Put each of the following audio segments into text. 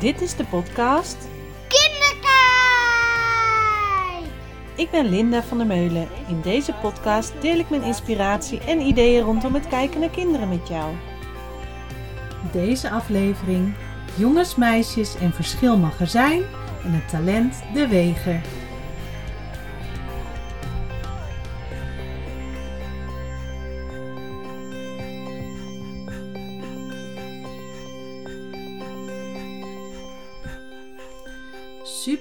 Dit is de podcast Kinderkijk! Ik ben Linda van der Meulen. In deze podcast deel ik mijn inspiratie en ideeën rondom het kijken naar kinderen met jou. Deze aflevering: Jongens, meisjes en verschil mag er zijn en het talent de weger.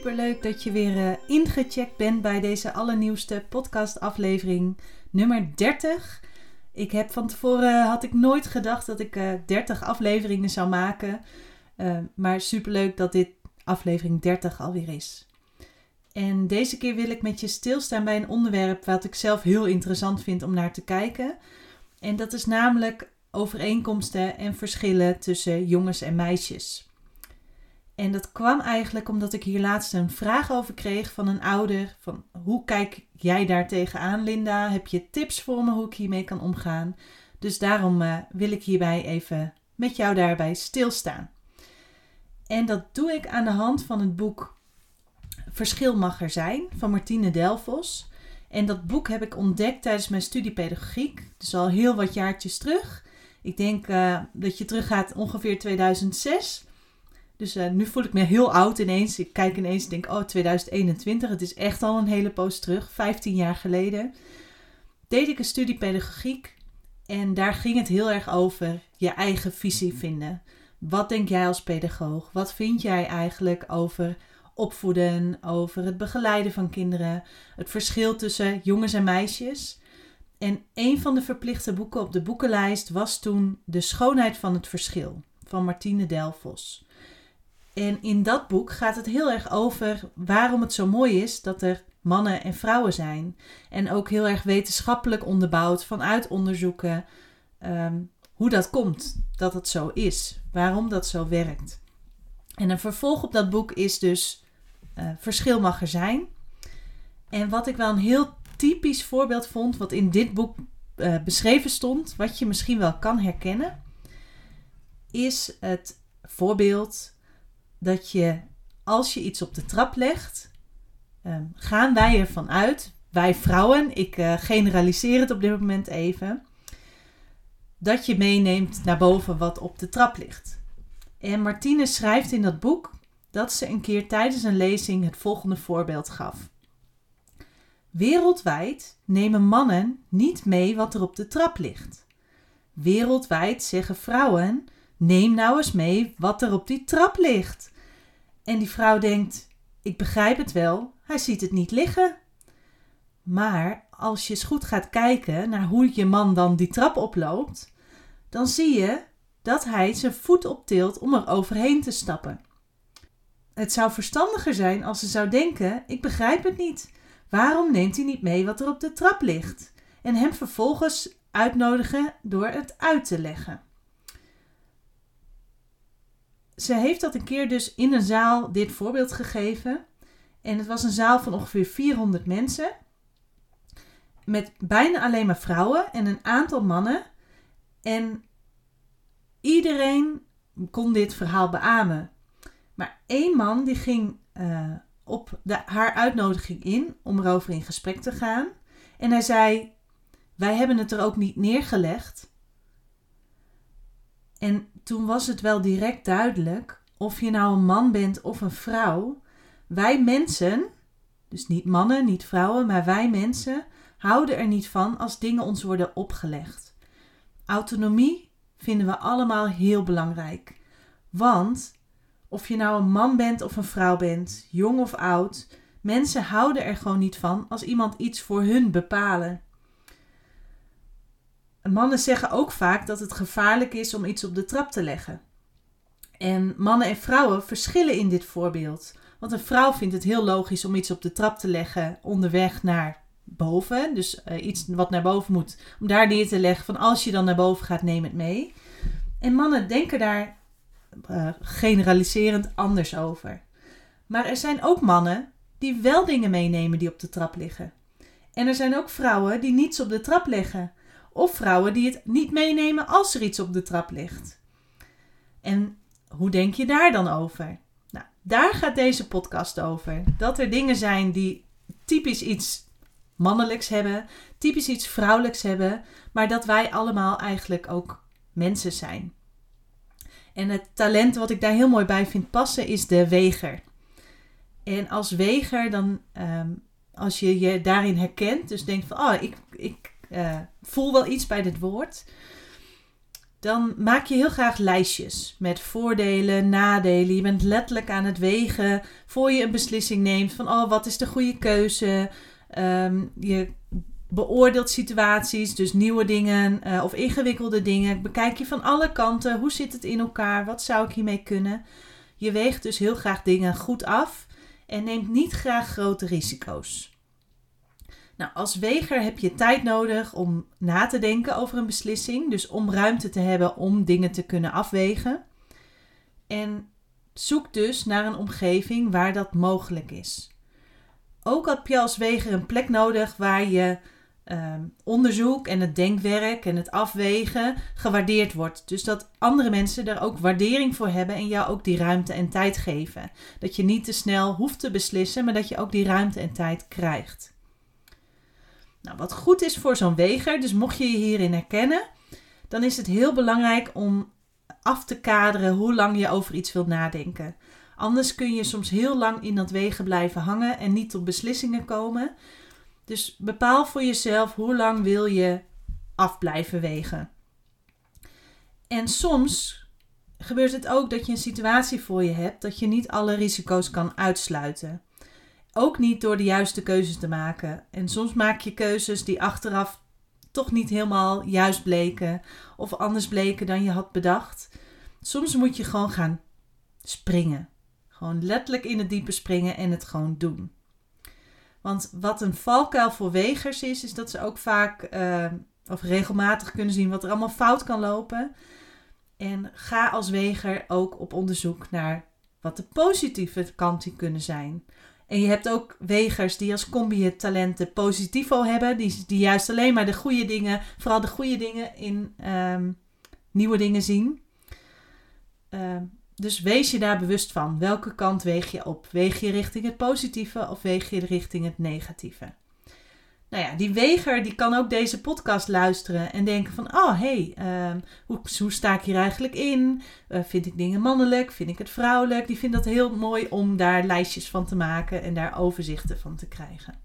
Superleuk dat je weer uh, ingecheckt bent bij deze allernieuwste podcastaflevering nummer 30. Ik heb van tevoren had ik nooit gedacht dat ik uh, 30 afleveringen zou maken. Maar superleuk dat dit aflevering 30 alweer is. En deze keer wil ik met je stilstaan bij een onderwerp wat ik zelf heel interessant vind om naar te kijken. En dat is namelijk overeenkomsten en verschillen tussen jongens en meisjes. En dat kwam eigenlijk omdat ik hier laatst een vraag over kreeg van een ouder. Van hoe kijk jij daar tegenaan, Linda? Heb je tips voor me hoe ik hiermee kan omgaan? Dus daarom uh, wil ik hierbij even met jou daarbij stilstaan. En dat doe ik aan de hand van het boek Verschil mag er zijn van Martine Delvos. En dat boek heb ik ontdekt tijdens mijn studie pedagogiek. Dus al heel wat jaartjes terug. Ik denk uh, dat je teruggaat ongeveer 2006. Dus uh, nu voel ik me heel oud ineens. Ik kijk ineens en denk, oh 2021, het is echt al een hele poos terug. 15 jaar geleden deed ik een studie pedagogiek. En daar ging het heel erg over je eigen visie vinden. Wat denk jij als pedagoog? Wat vind jij eigenlijk over opvoeden, over het begeleiden van kinderen, het verschil tussen jongens en meisjes? En een van de verplichte boeken op de boekenlijst was toen De schoonheid van het verschil van Martine Delvos. En in dat boek gaat het heel erg over waarom het zo mooi is dat er mannen en vrouwen zijn. En ook heel erg wetenschappelijk onderbouwd vanuit onderzoeken um, hoe dat komt, dat het zo is, waarom dat zo werkt. En een vervolg op dat boek is dus uh, Verschil mag er zijn. En wat ik wel een heel typisch voorbeeld vond, wat in dit boek uh, beschreven stond, wat je misschien wel kan herkennen, is het voorbeeld dat je als je iets op de trap legt, um, gaan wij ervan uit, wij vrouwen, ik uh, generaliseer het op dit moment even, dat je meeneemt naar boven wat op de trap ligt. En Martine schrijft in dat boek dat ze een keer tijdens een lezing het volgende voorbeeld gaf. Wereldwijd nemen mannen niet mee wat er op de trap ligt. Wereldwijd zeggen vrouwen: neem nou eens mee wat er op die trap ligt. En die vrouw denkt: ik begrijp het wel, hij ziet het niet liggen. Maar als je eens goed gaat kijken naar hoe je man dan die trap oploopt, dan zie je dat hij zijn voet optilt om er overheen te stappen. Het zou verstandiger zijn als ze zou denken: ik begrijp het niet. Waarom neemt hij niet mee wat er op de trap ligt? En hem vervolgens uitnodigen door het uit te leggen. Ze heeft dat een keer dus in een zaal dit voorbeeld gegeven. En het was een zaal van ongeveer 400 mensen. Met bijna alleen maar vrouwen en een aantal mannen. En iedereen kon dit verhaal beamen. Maar één man die ging uh, op de, haar uitnodiging in om erover in gesprek te gaan. En hij zei: Wij hebben het er ook niet neergelegd. En toen was het wel direct duidelijk of je nou een man bent of een vrouw. Wij mensen, dus niet mannen, niet vrouwen, maar wij mensen, houden er niet van als dingen ons worden opgelegd. Autonomie vinden we allemaal heel belangrijk. Want of je nou een man bent of een vrouw bent, jong of oud, mensen houden er gewoon niet van als iemand iets voor hun bepalen. Mannen zeggen ook vaak dat het gevaarlijk is om iets op de trap te leggen. En mannen en vrouwen verschillen in dit voorbeeld. Want een vrouw vindt het heel logisch om iets op de trap te leggen onderweg naar boven. Dus uh, iets wat naar boven moet, om daar neer te leggen van als je dan naar boven gaat, neem het mee. En mannen denken daar uh, generaliserend anders over. Maar er zijn ook mannen die wel dingen meenemen die op de trap liggen. En er zijn ook vrouwen die niets op de trap leggen. Of vrouwen die het niet meenemen als er iets op de trap ligt. En hoe denk je daar dan over? daar gaat deze podcast over. Dat er dingen zijn die typisch iets mannelijks hebben, typisch iets vrouwelijks hebben, maar dat wij allemaal eigenlijk ook mensen zijn. En het talent wat ik daar heel mooi bij vind passen is de weger. En als weger, dan ehm, als je je daarin herkent, dus denkt van, oh, ik, ik uh, voel wel iets bij dit woord, dan maak je heel graag lijstjes met voordelen, nadelen. Je bent letterlijk aan het wegen voor je een beslissing neemt van, oh, wat is de goede keuze? Ehm, je beoordeelt situaties, dus nieuwe dingen uh, of ingewikkelde dingen. Bekijk je van alle kanten, hoe zit het in elkaar? Wat zou ik hiermee kunnen? Je weegt dus heel graag dingen goed af en neemt niet graag grote risico's. Nou, als weger heb je tijd nodig om na te denken over een beslissing, dus om ruimte te hebben om dingen te kunnen afwegen. En zoek dus naar een omgeving waar dat mogelijk is. Ook heb je als weger een plek nodig waar je Ehm, onderzoek en het denkwerk en het afwegen gewaardeerd wordt. Dus dat andere mensen daar ook waardering voor hebben en jou ook die ruimte en tijd geven. Dat je niet te snel hoeft te beslissen, maar dat je ook die ruimte en tijd krijgt. Nou, wat goed is voor zo'n weger, dus mocht je je hierin herkennen, dan is het heel belangrijk om af te kaderen hoe lang je over iets wilt nadenken. Anders kun je soms heel lang in dat wegen blijven hangen en niet tot beslissingen komen. Dus bepaal voor jezelf hoe lang wil je af blijven wegen. En soms gebeurt het ook dat je een situatie voor je hebt dat je niet alle risico's kan uitsluiten. Ook niet door de juiste keuzes te maken. En soms maak je keuzes die achteraf toch niet helemaal juist bleken of anders bleken dan je had bedacht. Soms moet je gewoon gaan springen. Gewoon letterlijk in het diepe springen en het gewoon doen. Want wat een valkuil voor wegers is, is dat ze ook vaak uh, of regelmatig kunnen zien wat er allemaal fout kan lopen. En ga als weger ook op onderzoek naar wat de positieve kanten kunnen zijn. En je hebt ook wegers die als combi het talenten positivo hebben, die, die juist alleen maar de goede dingen, vooral de goede dingen in um, nieuwe dingen zien. Um, dus wees je daar bewust van. Welke kant weeg je op? Weeg je richting het positieve of weeg je richting het negatieve? Nou ja, die weger die kan ook deze podcast luisteren en denken van... Oh, hey, um, hoe, hoe, sta ik hier eigenlijk in? Uh, vind ik dingen mannelijk? Vind ik het vrouwelijk? Die vindt dat heel mooi om daar lijstjes van te maken en daar overzichten van te krijgen.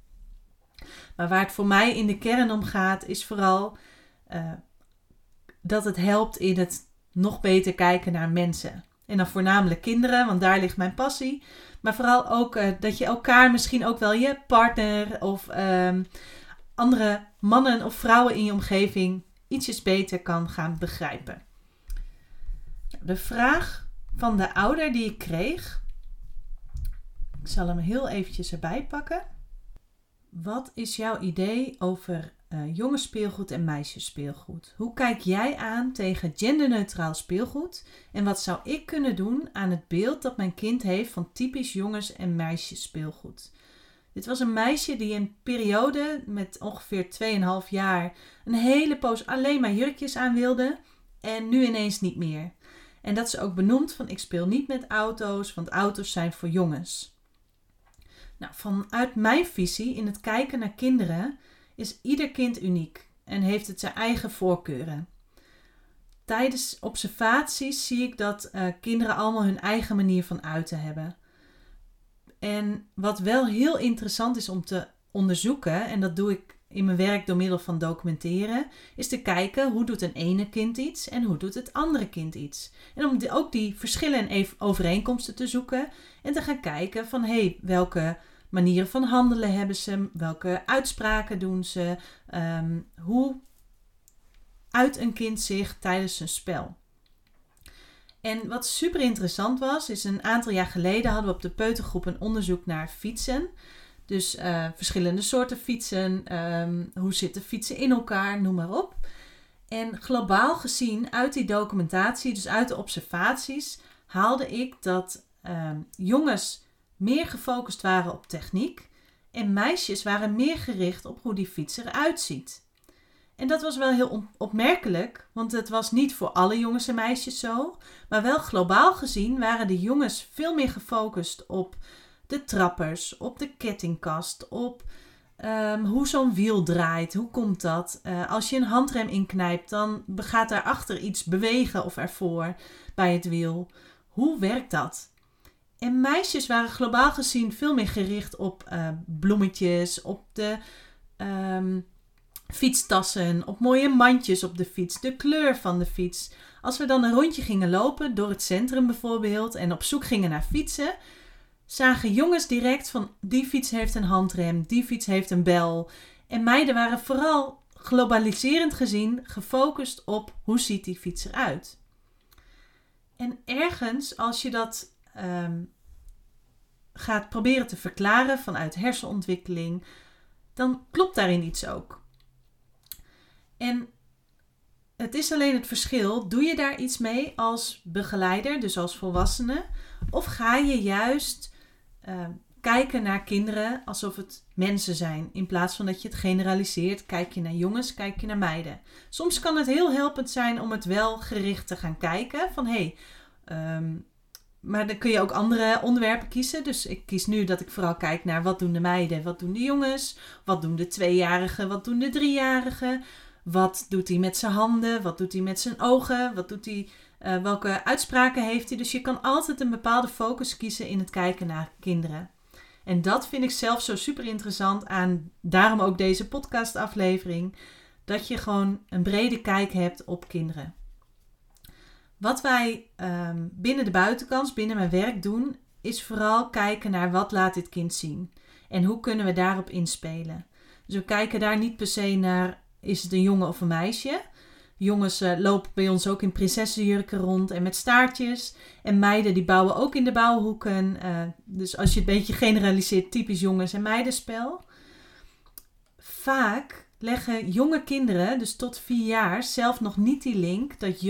Maar waar het voor mij in de kern om gaat, is vooral uh, dat het helpt in het nog beter kijken naar mensen. En dan voornamelijk kinderen, want daar ligt mijn passie. Maar vooral ook uh, dat je elkaar misschien ook wel je partner of um, andere mannen of vrouwen in je omgeving ietsjes beter kan gaan begrijpen. De vraag van de ouder die ik kreeg. Ik zal hem heel eventjes erbij pakken. Wat is jouw idee over uh, en meisjesspeelgoed. Hoe kijk jij aan tegen genderneutraal speelgoed? En wat zou ik kunnen doen aan het beeld dat mijn kind heeft van typisch jongens- en meisjesspeelgoed? Dit was een meisje die een periode met ongeveer 2,5 jaar een hele poos alleen maar jurkjes aan wilde en nu ineens niet meer. En dat ze ook benoemt van ik speel niet met auto's, want auto's zijn voor jongens. Nou, vanuit mijn visie in het kijken naar kinderen is ieder kind uniek en heeft het zijn eigen voorkeuren. Tijdens observaties zie ik dat uh, kinderen allemaal hun eigen manier van uiten hebben. En wat wel heel interessant is om te onderzoeken, en dat doe ik in mijn werk door middel van documenteren, is te kijken hoe doet een ene kind iets en hoe doet het andere kind iets. En om ook die verschillen en overeenkomsten te zoeken en te gaan kijken van hé, hey, welke manieren van handelen hebben ze? Welke uitspraken doen ze? Ehm, hoe uit een kind zich tijdens een spel? En wat super interessant was, is een aantal jaar geleden hadden we op de peutergroep een onderzoek naar fietsen. Dus uh, verschillende soorten fietsen, um, hoe zitten fietsen in elkaar, noem maar op. En globaal gezien, uit die documentatie, dus uit de observaties, haalde ik dat um, jongens meer gefocust waren op techniek en meisjes waren meer gericht op hoe die fiets eruit ziet. En dat was wel heel opmerkelijk, want het was niet voor alle jongens en meisjes zo. Maar wel globaal gezien waren de jongens veel meer gefocust op de trappers, op de kettingkast, op ehm, hoe zo'n wiel draait. Hoe komt dat? Uh, als je een handrem inknijpt, dan gaat daarachter iets bewegen of ervoor bij het wiel. Hoe werkt dat? En meisjes waren globaal gezien veel meer gericht op uh, bloemetjes, op de um, fietstassen, op mooie mandjes op de fiets, de kleur van de fiets. Als we dan een rondje gingen lopen door het centrum bijvoorbeeld en op zoek gingen naar fietsen, zagen jongens direct van die fiets heeft een handrem, die fiets heeft een bel. En meiden waren vooral globaliserend gezien gefocust op hoe ziet die fiets eruit. En ergens, als je dat um, gaat proberen te verklaren vanuit hersenontwikkeling, dan klopt daarin iets ook. En het is alleen het verschil, doe je daar iets mee als begeleider, dus als volwassene, of ga je juist uh, kijken naar kinderen alsof het mensen zijn, in plaats van dat je het generaliseert, kijk je naar jongens, kijk je naar meiden. Soms kan het heel helpend zijn om het wel gericht te gaan kijken, van hé, hey, um, maar dan kun je ook andere onderwerpen kiezen. Dus ik kies nu dat ik vooral kijk naar wat doen de meiden, wat doen de jongens, wat doen de tweejarigen, wat doen de driejarigen. Wat doet hij met zijn handen? Wat doet hij met zijn ogen? Wat doet hij, uh, welke uitspraken heeft hij? Dus je kan altijd een bepaalde focus kiezen in het kijken naar kinderen. En dat vind ik zelf zo super interessant aan daarom ook deze podcastaflevering. Dat je gewoon een brede kijk hebt op kinderen. Wat wij um, binnen de buitenkans, binnen mijn werk doen, is vooral kijken naar wat laat dit kind zien. En hoe kunnen we daarop inspelen. Dus we kijken daar niet per se naar is het een jongen of een meisje. Jongens uh, lopen bij ons ook in prinsessenjurken rond en met staartjes. En meiden die bouwen ook in de bouwhoeken. Uh, dus als je het een beetje generaliseert, typisch jongens- en meidenspel. Vaak leggen jonge kinderen, dus tot vier jaar, zelf nog niet die link dat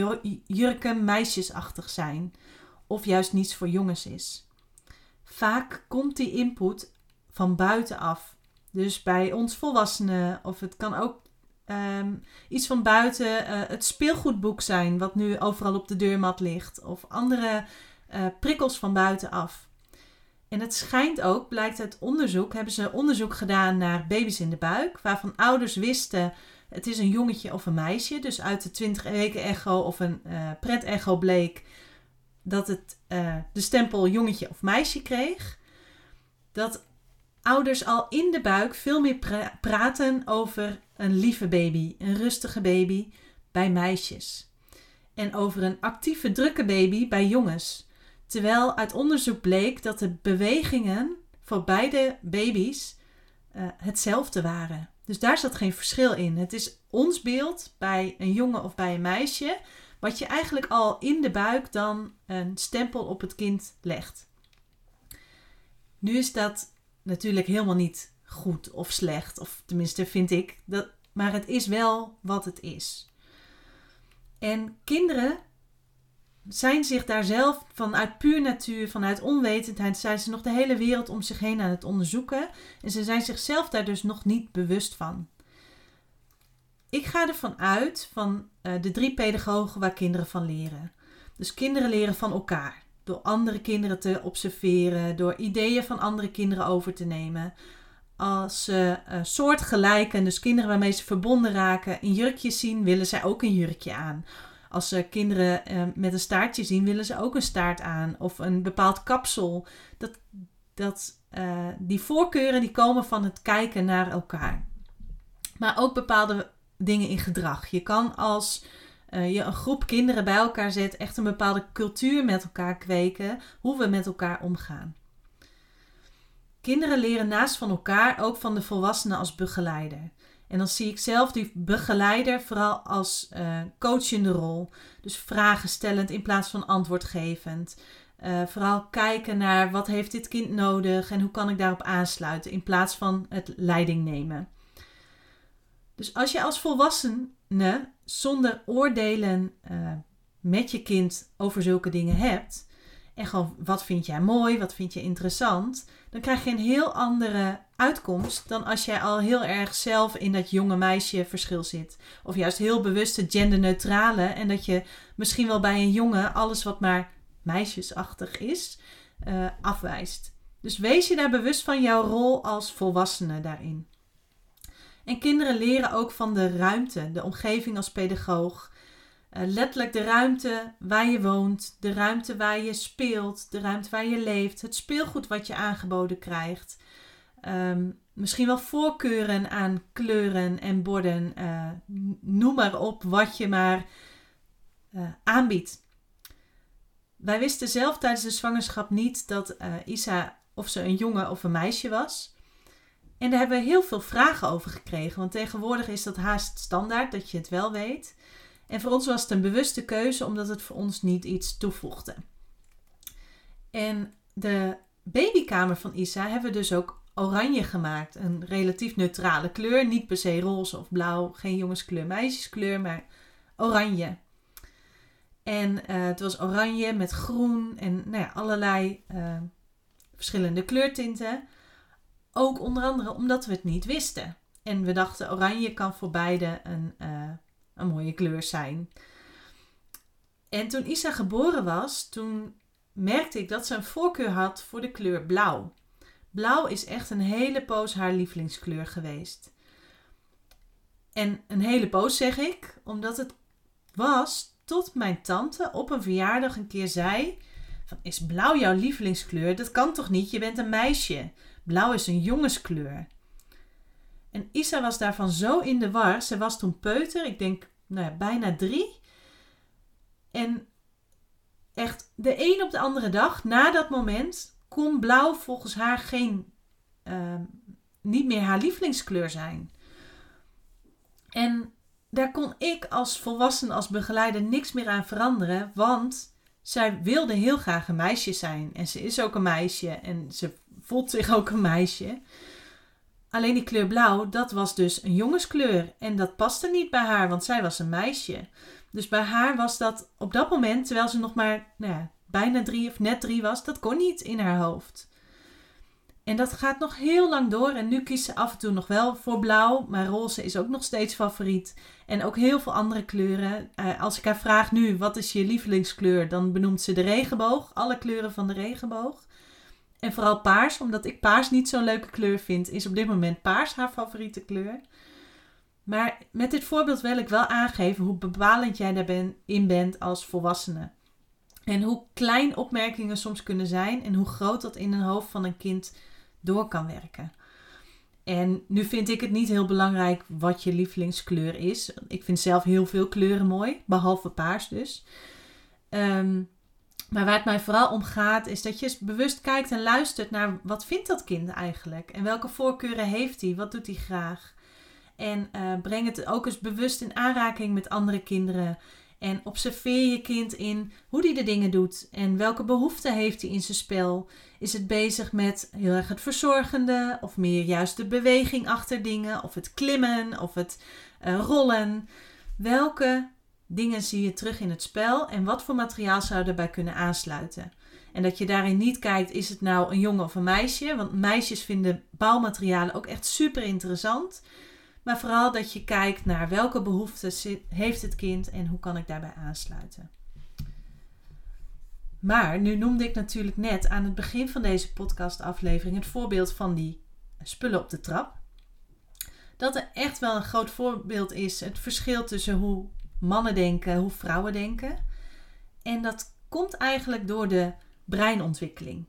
jurken meisjesachtig zijn. Of juist niets voor jongens is. Vaak komt die input van buitenaf. Dus bij ons volwassenen, of het kan ook um, iets van buiten uh, het speelgoedboek zijn, wat nu overal op de deurmat ligt, of andere uh, prikkels van buitenaf. En het schijnt ook, blijkt uit onderzoek, hebben ze onderzoek gedaan naar baby's in de buik, waarvan ouders wisten het is een jongetje of een meisje. Dus uit de 20 weken echo of een uh, pret-echo bleek dat het de stempel jongetje of meisje kreeg. Dat ouders al in de buik veel meer praten over een lieve baby, een rustige baby bij meisjes. En over een actieve, drukke baby bij jongens. Terwijl uit onderzoek bleek dat de bewegingen voor beide baby's uh, hetzelfde waren. Dus daar zat geen verschil in. Het is ons beeld bij een jongen of bij een meisje, wat je eigenlijk al in de buik dan een stempel op het kind legt. Nu is dat natuurlijk helemaal niet goed of slecht. Of tenminste vind ik dat. Maar het is wel wat het is. En kinderen zijn zich daar zelf vanuit puur natuur, vanuit onwetendheid, zijn ze nog de hele wereld om zich heen aan het onderzoeken. En ze zijn zichzelf daar dus nog niet bewust van. Ik ga ervan uit van uh, de drie pedagogen waar kinderen van leren. Dus kinderen leren van elkaar. Door andere kinderen te observeren, door ideeën van andere kinderen over te nemen. Als ze uh, soortgelijke, dus kinderen waarmee ze verbonden raken, een jurkje zien, willen zij ook een jurkje aan. Als ze kinderen uh, met een staartje zien, willen ze ook een staart aan. Of een bepaald kapsel. Dat, dat, uh, die voorkeuren die komen van het kijken naar elkaar. Maar ook bepaalde dingen in gedrag. Je kan als uh, je een groep kinderen bij elkaar zet, echt een bepaalde cultuur met elkaar kweken, hoe we met elkaar omgaan. Kinderen leren naast van elkaar ook van de volwassenen als begeleider. En dan zie ik zelf die begeleider vooral als uh, coachende rol. Dus vragen stellend in plaats van antwoordgevend. Uh, vooral kijken naar wat heeft dit kind nodig en hoe kan ik daarop aansluiten in plaats van het leiding nemen. Dus als je als volwassene zonder oordelen uh, met je kind over zulke dingen hebt en gewoon wat vind jij mooi, wat vind je interessant, dan krijg je een heel andere uitkomst dan als jij al heel erg zelf in dat jonge meisje verschil zit. Of juist heel bewuste genderneutrale en dat je misschien wel bij een jongen alles wat maar meisjesachtig is, uh, afwijst. Dus wees je daar bewust van jouw rol als volwassene daarin. En kinderen leren ook van de ruimte, de omgeving als pedagoog. Uh, letterlijk de ruimte waar je woont, de ruimte waar je speelt, de ruimte waar je leeft, het speelgoed wat je aangeboden krijgt. Ehm, misschien wel voorkeuren aan kleuren en borden. Uh, noem maar op wat je maar uh, aanbiedt. Wij wisten zelf tijdens de zwangerschap niet dat Isa of ze een jongen of een meisje was. En daar hebben we heel veel vragen over gekregen, want tegenwoordig is dat haast standaard dat je het wel weet. En voor ons was het een bewuste keuze omdat het voor ons niet iets toevoegde. En de babykamer van Isa hebben we dus ook oranje gemaakt. Een relatief neutrale kleur. Niet per se roze of blauw. Geen jongenskleur, meisjeskleur, maar oranje. En uh, het was oranje met groen en nou ja, allerlei uh, verschillende kleurtinten. Ook onder andere omdat we het niet wisten. En we dachten oranje kan voor beide een, uh, een mooie kleur zijn. En toen Isa geboren was, toen merkte ik dat ze een voorkeur had voor de kleur blauw. Blauw is echt een hele poos haar lievelingskleur geweest. En een hele poos zeg ik, omdat het was tot mijn tante op een verjaardag een keer zei: van, Is blauw jouw lievelingskleur? Dat kan toch niet? Je bent een meisje. Blauw is een jongenskleur. En Isa was daarvan zo in de war. Ze was toen peuter, ik denk nou ja, bijna drie. En echt de een op de andere dag, na dat moment, kon blauw volgens haar geen, uh, niet meer haar lievelingskleur zijn. En daar kon ik als volwassene, als begeleider niks meer aan veranderen, want zij wilde heel graag een meisje zijn. En ze is ook een meisje en ze voelt zich ook een meisje. Alleen die kleur blauw, dat was dus een jongenskleur. En dat paste niet bij haar, want zij was een meisje. Dus bij haar was dat op dat moment, terwijl ze nog maar nou ja, bijna drie of net drie was, dat kon niet in haar hoofd. En dat gaat nog heel lang door. En nu kiest ze af en toe nog wel voor blauw. Maar roze is ook nog steeds favoriet. En ook heel veel andere kleuren. Uh, als ik haar vraag nu, wat is je lievelingskleur? Dan benoemt ze de regenboog. Alle kleuren van de regenboog. En vooral paars, omdat ik paars niet zo'n leuke kleur vind, is op dit moment paars haar favoriete kleur. Maar met dit voorbeeld wil ik wel aangeven hoe bepalend jij daarin bent als volwassene. En hoe klein opmerkingen soms kunnen zijn en hoe groot dat in een hoofd van een kind door kan werken. En nu vind ik het niet heel belangrijk wat je lievelingskleur is. Ik vind zelf heel veel kleuren mooi, behalve paars dus. Um, maar waar het mij vooral om gaat, is dat je bewust kijkt en luistert naar wat vindt dat kind eigenlijk? En welke voorkeuren heeft hij? Wat doet hij graag? En uh, breng het ook eens bewust in aanraking met andere kinderen. En observeer je kind in hoe hij de dingen doet en welke behoeften heeft hij in zijn spel. Is het bezig met heel erg het verzorgende of meer juist de beweging achter dingen of het klimmen of het uh, rollen? Welke dingen zie je terug in het spel en wat voor materiaal zou daarbij kunnen aansluiten. En dat je daarin niet kijkt, is het nou een jongen of een meisje? Want meisjes vinden bouwmaterialen ook echt super interessant. Maar vooral dat je kijkt naar welke behoeften heeft het kind en hoe kan ik daarbij aansluiten. Maar nu noemde ik natuurlijk net aan het begin van deze podcastaflevering het voorbeeld van die spullen op de trap. Dat er echt wel een groot voorbeeld is het verschil tussen hoe mannen denken, hoe vrouwen denken. En dat komt eigenlijk door de breinontwikkeling.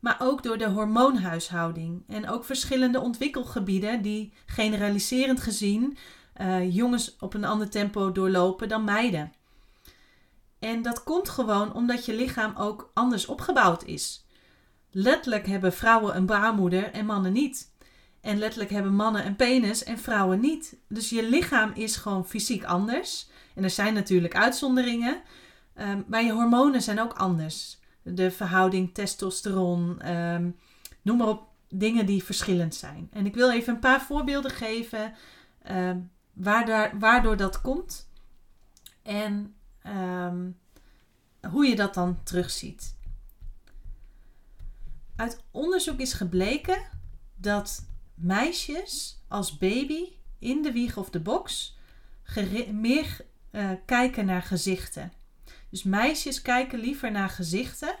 Maar ook door de hormoonhuishouding. En ook verschillende ontwikkelgebieden die generaliserend gezien uh, jongens op een ander tempo doorlopen dan meiden. En dat komt gewoon omdat je lichaam ook anders opgebouwd is. Letterlijk hebben vrouwen een baarmoeder en mannen niet. En letterlijk hebben mannen een penis en vrouwen niet. Dus je lichaam is gewoon fysiek anders. En er zijn natuurlijk uitzonderingen, um, maar je hormonen zijn ook anders. De verhouding testosteron, um, noem maar op, dingen die verschillend zijn. En ik wil even een paar voorbeelden geven um, waardoor, waardoor dat komt en hoe je dat dan terugziet. Uit onderzoek is gebleken dat meisjes als baby in de wieg of de box meer uh, kijken naar gezichten. Dus meisjes kijken liever naar gezichten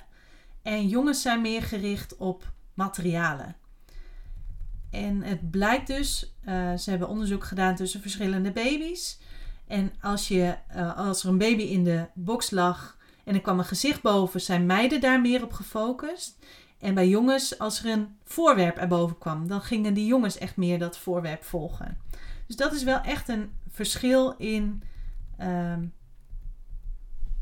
en jongens zijn meer gericht op materialen. En het blijkt dus, uh, ze hebben onderzoek gedaan tussen verschillende baby's. En als, je, uh, als er een baby in de box lag en er kwam een gezicht boven, zijn meiden daar meer op gefocust. En bij jongens, als er een voorwerp erboven kwam, dan gingen die jongens echt meer dat voorwerp volgen. Dus dat is wel echt een verschil in um,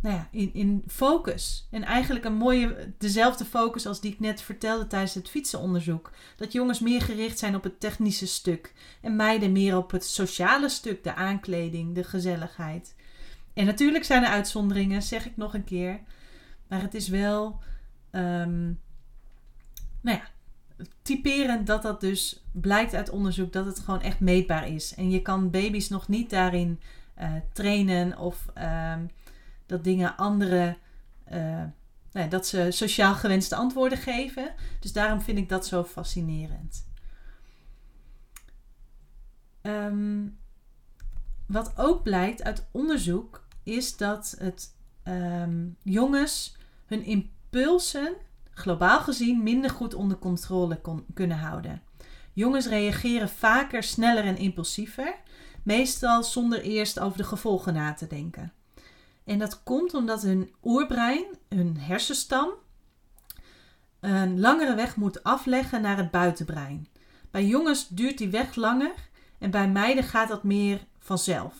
nou ja, in, in focus. En eigenlijk een mooie, dezelfde focus als die ik net vertelde tijdens het fietsenonderzoek. Dat jongens meer gericht zijn op het technische stuk en meiden meer op het sociale stuk, de aankleding, de gezelligheid. En natuurlijk zijn er uitzonderingen, zeg ik nog een keer. Maar het is wel, um, nou ja, typerend dat dat dus blijkt uit onderzoek dat het gewoon echt meetbaar is. En je kan baby's nog niet daarin uh, trainen of um, dat dingen andere. Uh, nou, dat ze sociaal gewenste antwoorden geven. Dus daarom vind ik dat zo fascinerend. Um, wat ook blijkt uit onderzoek is dat het um, jongens hun impulsen globaal gezien minder goed onder controle kunnen houden. Jongens reageren vaker sneller en impulsiever, meestal zonder eerst over de gevolgen na te denken. En dat komt omdat hun oerbrein, hun hersenstam, een langere weg moet afleggen naar het buitenbrein. Bij jongens duurt die weg langer en bij meiden gaat dat meer vanzelf.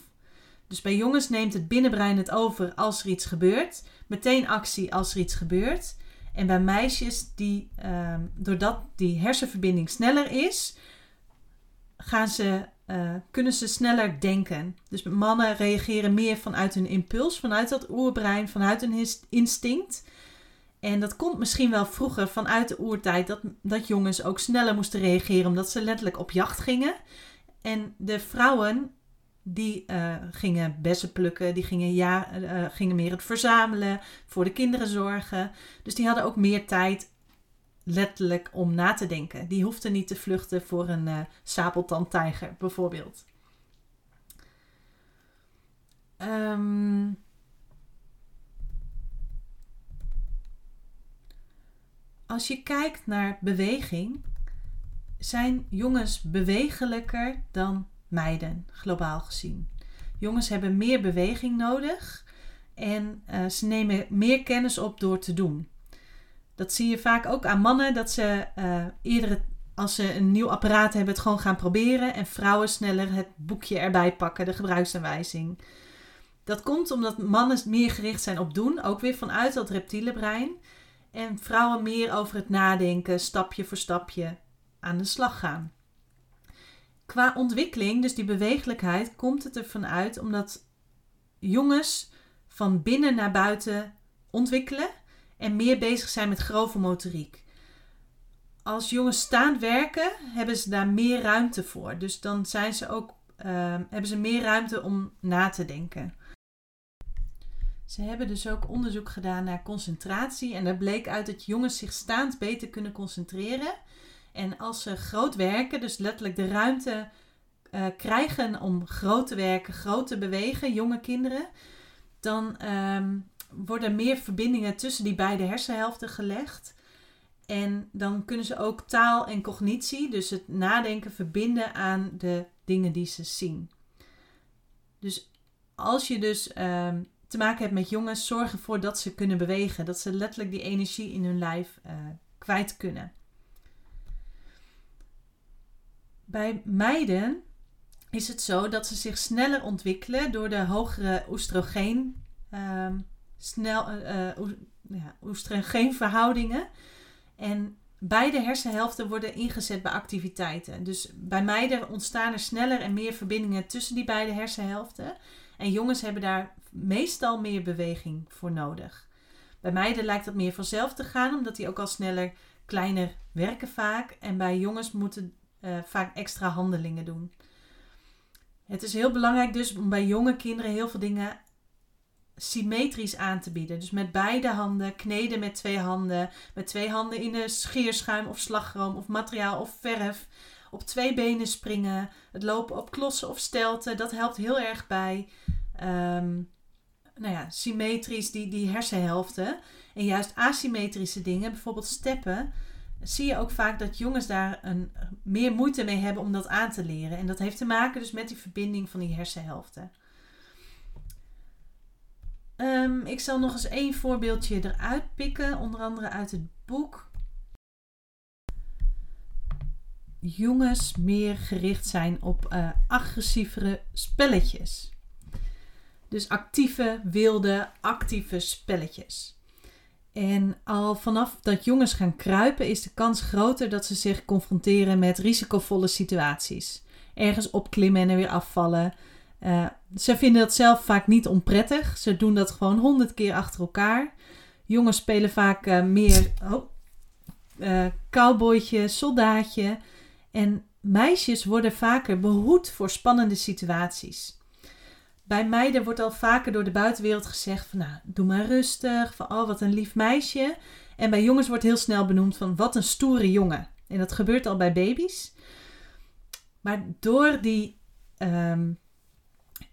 Dus bij jongens neemt het binnenbrein het over als er iets gebeurt, meteen actie als er iets gebeurt. En bij meisjes, die, uh, doordat die hersenverbinding sneller is, gaan ze uh, kunnen ze sneller denken. Dus mannen reageren meer vanuit hun impuls, vanuit dat oerbrein, vanuit hun instinct. En dat komt misschien wel vroeger vanuit de oertijd dat, dat jongens ook sneller moesten reageren omdat ze letterlijk op jacht gingen. En de vrouwen die uh, gingen bessen plukken, die gingen, ja, uh, gingen meer het verzamelen, voor de kinderen zorgen. Dus die hadden ook meer tijd letterlijk om na te denken. Die hoefde niet te vluchten voor een uh, sabeltandtijger, bijvoorbeeld. Um, als je kijkt naar beweging, zijn jongens bewegelijker dan meiden, globaal gezien. Jongens hebben meer beweging nodig en uh, ze nemen meer kennis op door te doen. Dat zie je vaak ook aan mannen, dat ze uh, eerder als ze een nieuw apparaat hebben, het gewoon gaan proberen. En vrouwen sneller het boekje erbij pakken, de gebruiksaanwijzing. Dat komt omdat mannen meer gericht zijn op doen, ook weer vanuit dat reptiele brein. En vrouwen meer over het nadenken, stapje voor stapje aan de slag gaan. Qua ontwikkeling, dus die bewegelijkheid, komt het ervan uit omdat jongens van binnen naar buiten ontwikkelen en meer bezig zijn met grove motoriek. Als jongens staand werken, hebben ze daar meer ruimte voor. Dus dan zijn ze ook, uh, hebben ze meer ruimte om na te denken. Ze hebben dus ook onderzoek gedaan naar concentratie. En daar bleek uit dat jongens zich staand beter kunnen concentreren. En als ze groot werken, dus letterlijk de ruimte uh, krijgen om groot te werken, groot te bewegen, jonge kinderen, dan um, worden meer verbindingen tussen die beide hersenhelften gelegd. En dan kunnen ze ook taal en cognitie, dus het nadenken, verbinden aan de dingen die ze zien. Dus als je dus uh, te maken hebt met jongens, zorg ervoor dat ze kunnen bewegen. Dat ze letterlijk die energie in hun lijf uh, kwijt kunnen. Bij meiden is het zo dat ze zich sneller ontwikkelen door de hogere oestrogeen. Uh, snel, uh, ja, oestrogeenverhoudingen. En beide hersenhelften worden ingezet bij activiteiten. Dus bij meiden ontstaan er sneller en meer verbindingen tussen die beide hersenhelften. En jongens hebben daar meestal meer beweging voor nodig. Bij meiden lijkt dat meer vanzelf te gaan, omdat die ook al sneller kleiner werken vaak. En bij jongens moeten uh, vaak extra handelingen doen. Het is heel belangrijk dus om bij jonge kinderen heel veel dingen symmetrisch aan te bieden. Dus met beide handen, kneden met twee handen, met twee handen in de scheerschuim of slagroom of materiaal of verf. Op twee benen springen, het lopen op klossen of stelten, dat helpt heel erg bij ehm, nou ja, symmetrisch die, die hersenhelften. En juist asymmetrische dingen, bijvoorbeeld steppen, zie je ook vaak dat jongens daar een, meer moeite mee hebben om dat aan te leren. En dat heeft te maken dus met die verbinding van die hersenhelften. Ehm, ik zal nog eens één voorbeeldje eruit pikken, onder andere uit het boek. Jongens meer gericht zijn op uh, agressievere spelletjes. Dus actieve, wilde, actieve spelletjes. En al vanaf dat jongens gaan kruipen, is de kans groter dat ze zich confronteren met risicovolle situaties. Ergens opklimmen en er weer afvallen. Uh, ze vinden dat zelf vaak niet onprettig. Ze doen dat gewoon honderd keer achter elkaar. Jongens spelen vaak uh, meer oh, uh, cowboytje, soldaatje. En meisjes worden vaker behoed voor spannende situaties. Bij meiden wordt al vaker door de buitenwereld gezegd van nou, doe maar rustig, van oh wat een lief meisje. En bij jongens wordt heel snel benoemd van wat een stoere jongen. En dat gebeurt al bij baby's. Maar door die um,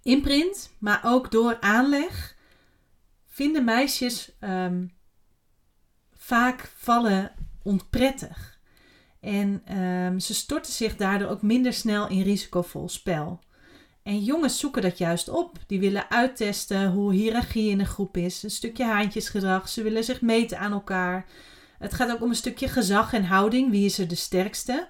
imprint, maar ook door aanleg, vinden meisjes um, vaak vallen onprettig. En um, ze storten zich daardoor ook minder snel in risicovol spel. En jongens zoeken dat juist op. Die willen uittesten hoe hiërarchie in een groep is. Een stukje haantjesgedrag. Ze willen zich meten aan elkaar. Het gaat ook om een stukje gezag en houding. Wie is er de sterkste?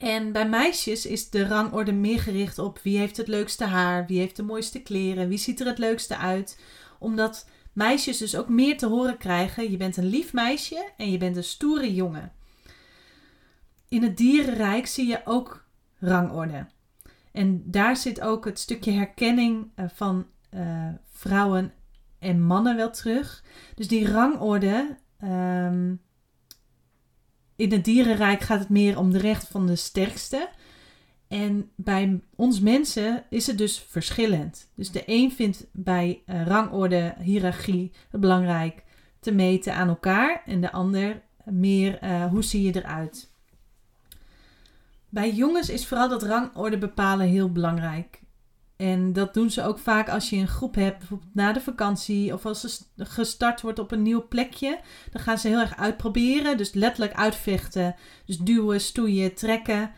En bij meisjes is de rangorde meer gericht op wie heeft het leukste haar, wie heeft de mooiste kleren, wie ziet er het leukste uit. Omdat meisjes dus ook meer te horen krijgen: je bent een lief meisje en je bent een stoere jongen. In het dierenrijk zie je ook rangorde. En daar zit ook het stukje herkenning eh, van uh, vrouwen en mannen wel terug. Dus die rangorde. Um, in het dierenrijk gaat het meer om de recht van de sterkste. En bij ons mensen is het dus verschillend. Dus de een vindt bij uh, rangorde, hiërarchie het belangrijk te meten aan elkaar. En de ander meer uh, hoe zie je eruit. Bij jongens is vooral dat rangorde bepalen heel belangrijk. En dat doen ze ook vaak als je een groep hebt, bijvoorbeeld na de vakantie of als er gestart wordt op een nieuw plekje. Dan gaan ze heel erg uitproberen, dus letterlijk uitvechten. Dus duwen, stoeien, trekken.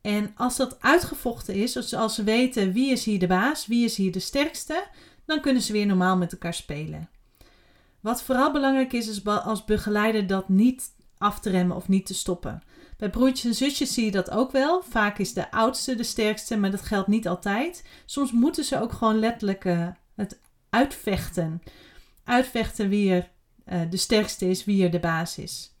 En als dat uitgevochten is, als ze weten wie is hier de baas, wie is hier de sterkste, dan kunnen ze weer normaal met elkaar spelen. Wat vooral belangrijk is, is als begeleider dat niet af te remmen of niet te stoppen. Bij broertjes en zusjes zie je dat ook wel. Vaak is de oudste de sterkste, maar dat geldt niet altijd. Soms moeten ze ook gewoon letterlijk uh, het uitvechten. Uitvechten wie er uh, de sterkste is, wie er de baas is.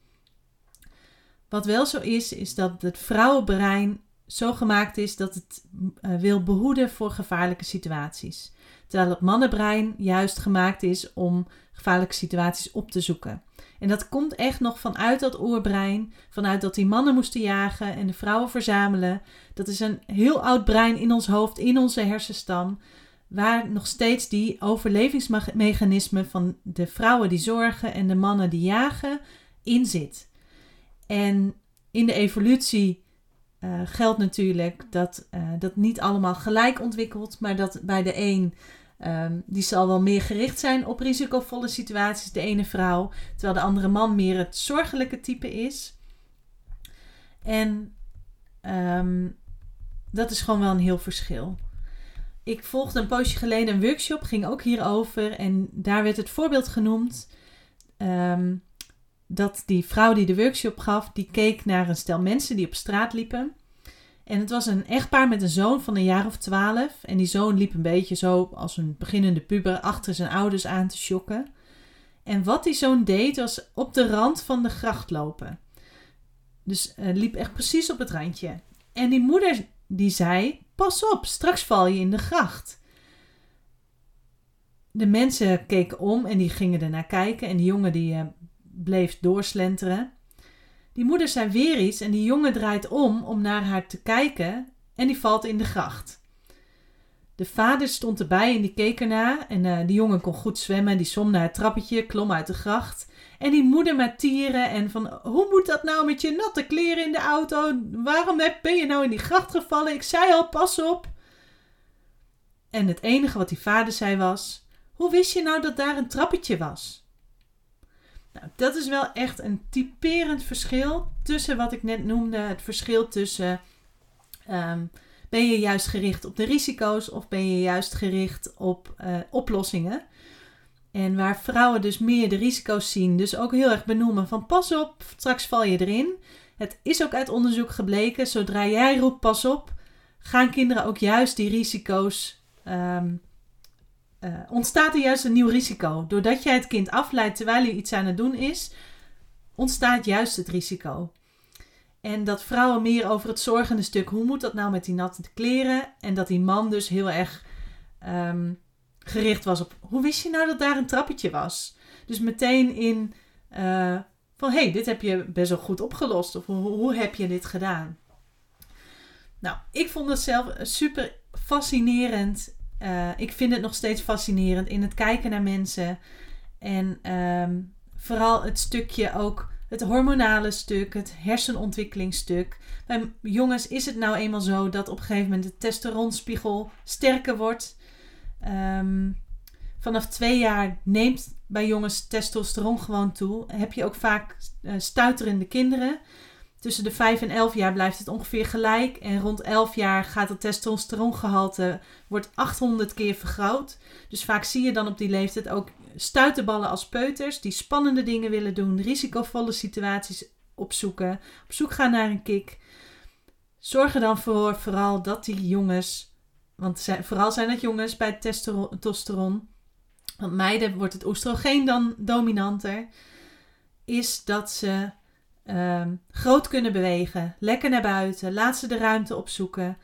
Wat wel zo is, is dat het vrouwenbrein zo gemaakt is dat het uh, wil behoeden voor gevaarlijke situaties. Terwijl het mannenbrein juist gemaakt is om gevaarlijke situaties op te zoeken. En dat komt echt nog vanuit dat oerbrein, vanuit dat die mannen moesten jagen en de vrouwen verzamelen. Dat is een heel oud brein in ons hoofd, in onze hersenstam, waar nog steeds die overlevingsmechanismen van de vrouwen die zorgen en de mannen die jagen in zit. En in de evolutie uh, geldt natuurlijk dat uh, dat niet allemaal gelijk ontwikkelt, maar dat bij de een Um, die zal wel meer gericht zijn op risicovolle situaties, de ene vrouw, terwijl de andere man meer het zorgelijke type is. En um, dat is gewoon wel een heel verschil. Ik volgde een poosje geleden een workshop, ging ook hierover. En daar werd het voorbeeld genoemd um, dat die vrouw die de workshop gaf, die keek naar een stel mensen die op straat liepen. En het was een echtpaar met een zoon van een jaar of twaalf. En die zoon liep een beetje zo als een beginnende puber achter zijn ouders aan te schokken. En wat die zoon deed was op de rand van de gracht lopen. Dus uh, liep echt precies op het randje. En die moeder die zei: Pas op, straks val je in de gracht. De mensen keken om en die gingen ernaar kijken. En die jongen die uh, bleef doorslenteren. Die moeder zei weer iets en die jongen draait om om naar haar te kijken en die valt in de gracht. De vader stond erbij en die keek erna. En uh, die jongen kon goed zwemmen. Die zwom naar het trappetje, klom uit de gracht. En die moeder met tieren. En van, hoe moet dat nou met je natte kleren in de auto? Waarom ben je nou in die gracht gevallen? Ik zei al, pas op. En het enige wat die vader zei was: Hoe wist je nou dat daar een trappetje was? Nou, dat is wel echt een typerend verschil tussen wat ik net noemde: het verschil tussen ehm, ben je juist gericht op de risico's of ben je juist gericht op uh, oplossingen. En waar vrouwen dus meer de risico's zien, dus ook heel erg benoemen van pas op, straks val je erin. Het is ook uit onderzoek gebleken, zodra jij roept pas op, gaan kinderen ook juist die risico's um, uh, ontstaat er juist een nieuw risico. Doordat jij het kind afleidt terwijl hij iets aan het doen is, ontstaat juist het risico. En dat vrouwen meer over het zorgende stuk, hoe moet dat nou met die natte kleren? En dat die man dus heel erg um, gericht was op, hoe wist je nou dat daar een trappetje was? Dus meteen in uh, van, hé, hey, dit heb je best wel goed opgelost. Of hoe, hoe heb je dit gedaan? Nou, ik vond het zelf super fascinerend uh, ik vind het nog steeds fascinerend in het kijken naar mensen. En um, vooral het stukje ook, het hormonale stuk, het hersenontwikkelingsstuk. Bij jongens is het nou eenmaal zo dat op een gegeven moment de testosteronspiegel sterker wordt. Um, vanaf twee jaar neemt bij jongens testosteron gewoon toe. Heb je ook vaak uh, stuiterende kinderen. Tussen de 5 en 11 jaar blijft het ongeveer gelijk. En rond 11 jaar gaat het testosterongehalte wordt 800 keer vergroot. Dus vaak zie je dan op die leeftijd ook stuiterballen als peuters die spannende dingen willen doen, risicovolle situaties opzoeken, op zoek gaan naar een kick. Zorg er dan voor vooral dat die jongens, want vooral zijn het jongens bij testosteron, want meiden wordt het oestrogeen dan dominanter, is dat ze um, groot kunnen bewegen, lekker naar buiten, laat ze de ruimte opzoeken.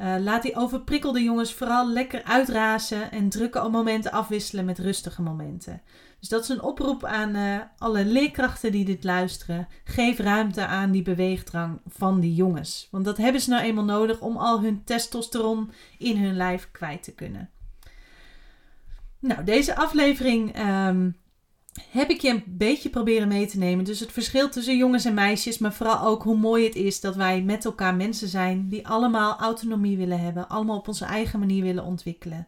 Uh, laat die overprikkelde jongens vooral lekker uitrazen en drukke momenten afwisselen met rustige momenten. Dus dat is een oproep aan uh, alle leerkrachten die dit luisteren. Geef ruimte aan die beweegdrang van die jongens. Want dat hebben ze nou eenmaal nodig om al hun testosteron in hun lijf kwijt te kunnen. Nou, deze aflevering um, heb ik je een beetje proberen mee te nemen. Dus het verschil tussen jongens en meisjes, maar vooral ook hoe mooi het is dat wij met elkaar mensen zijn die allemaal autonomie willen hebben, allemaal op onze eigen manier willen ontwikkelen.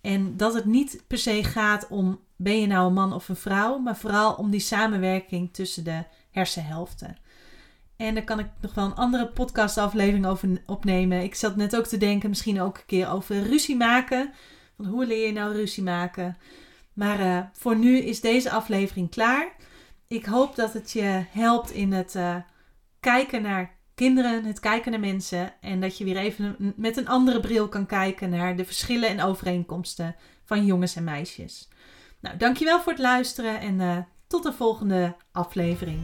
En dat het niet per se gaat om ben je nou een man of een vrouw, maar vooral om die samenwerking tussen de hersenhelften. En daar kan ik nog wel een andere podcastaflevering over opnemen. Ik zat net ook te denken, misschien ook een keer over ruzie maken. Van hoe leer je nou ruzie maken? Maar uh, voor nu is deze aflevering klaar. Ik hoop dat het je helpt in het uh, kijken naar kinderen, het kijken naar mensen. En dat je weer even met een andere bril kan kijken naar de verschillen en overeenkomsten van jongens en meisjes. Nou, dankjewel voor het luisteren en uh, tot de volgende aflevering.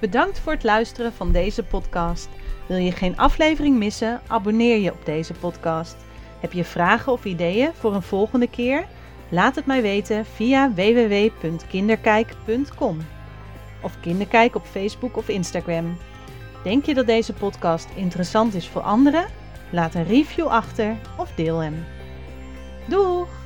Bedankt voor het luisteren van deze podcast. Wil je geen aflevering missen? Abonneer je op deze podcast. Heb je vragen of ideeën voor een volgende keer? Laat het mij weten via www.kinderkijk.com of Kinderkijk op Facebook of Instagram. Denk je dat deze podcast interessant is voor anderen? Laat een review achter of deel hem. Doeg!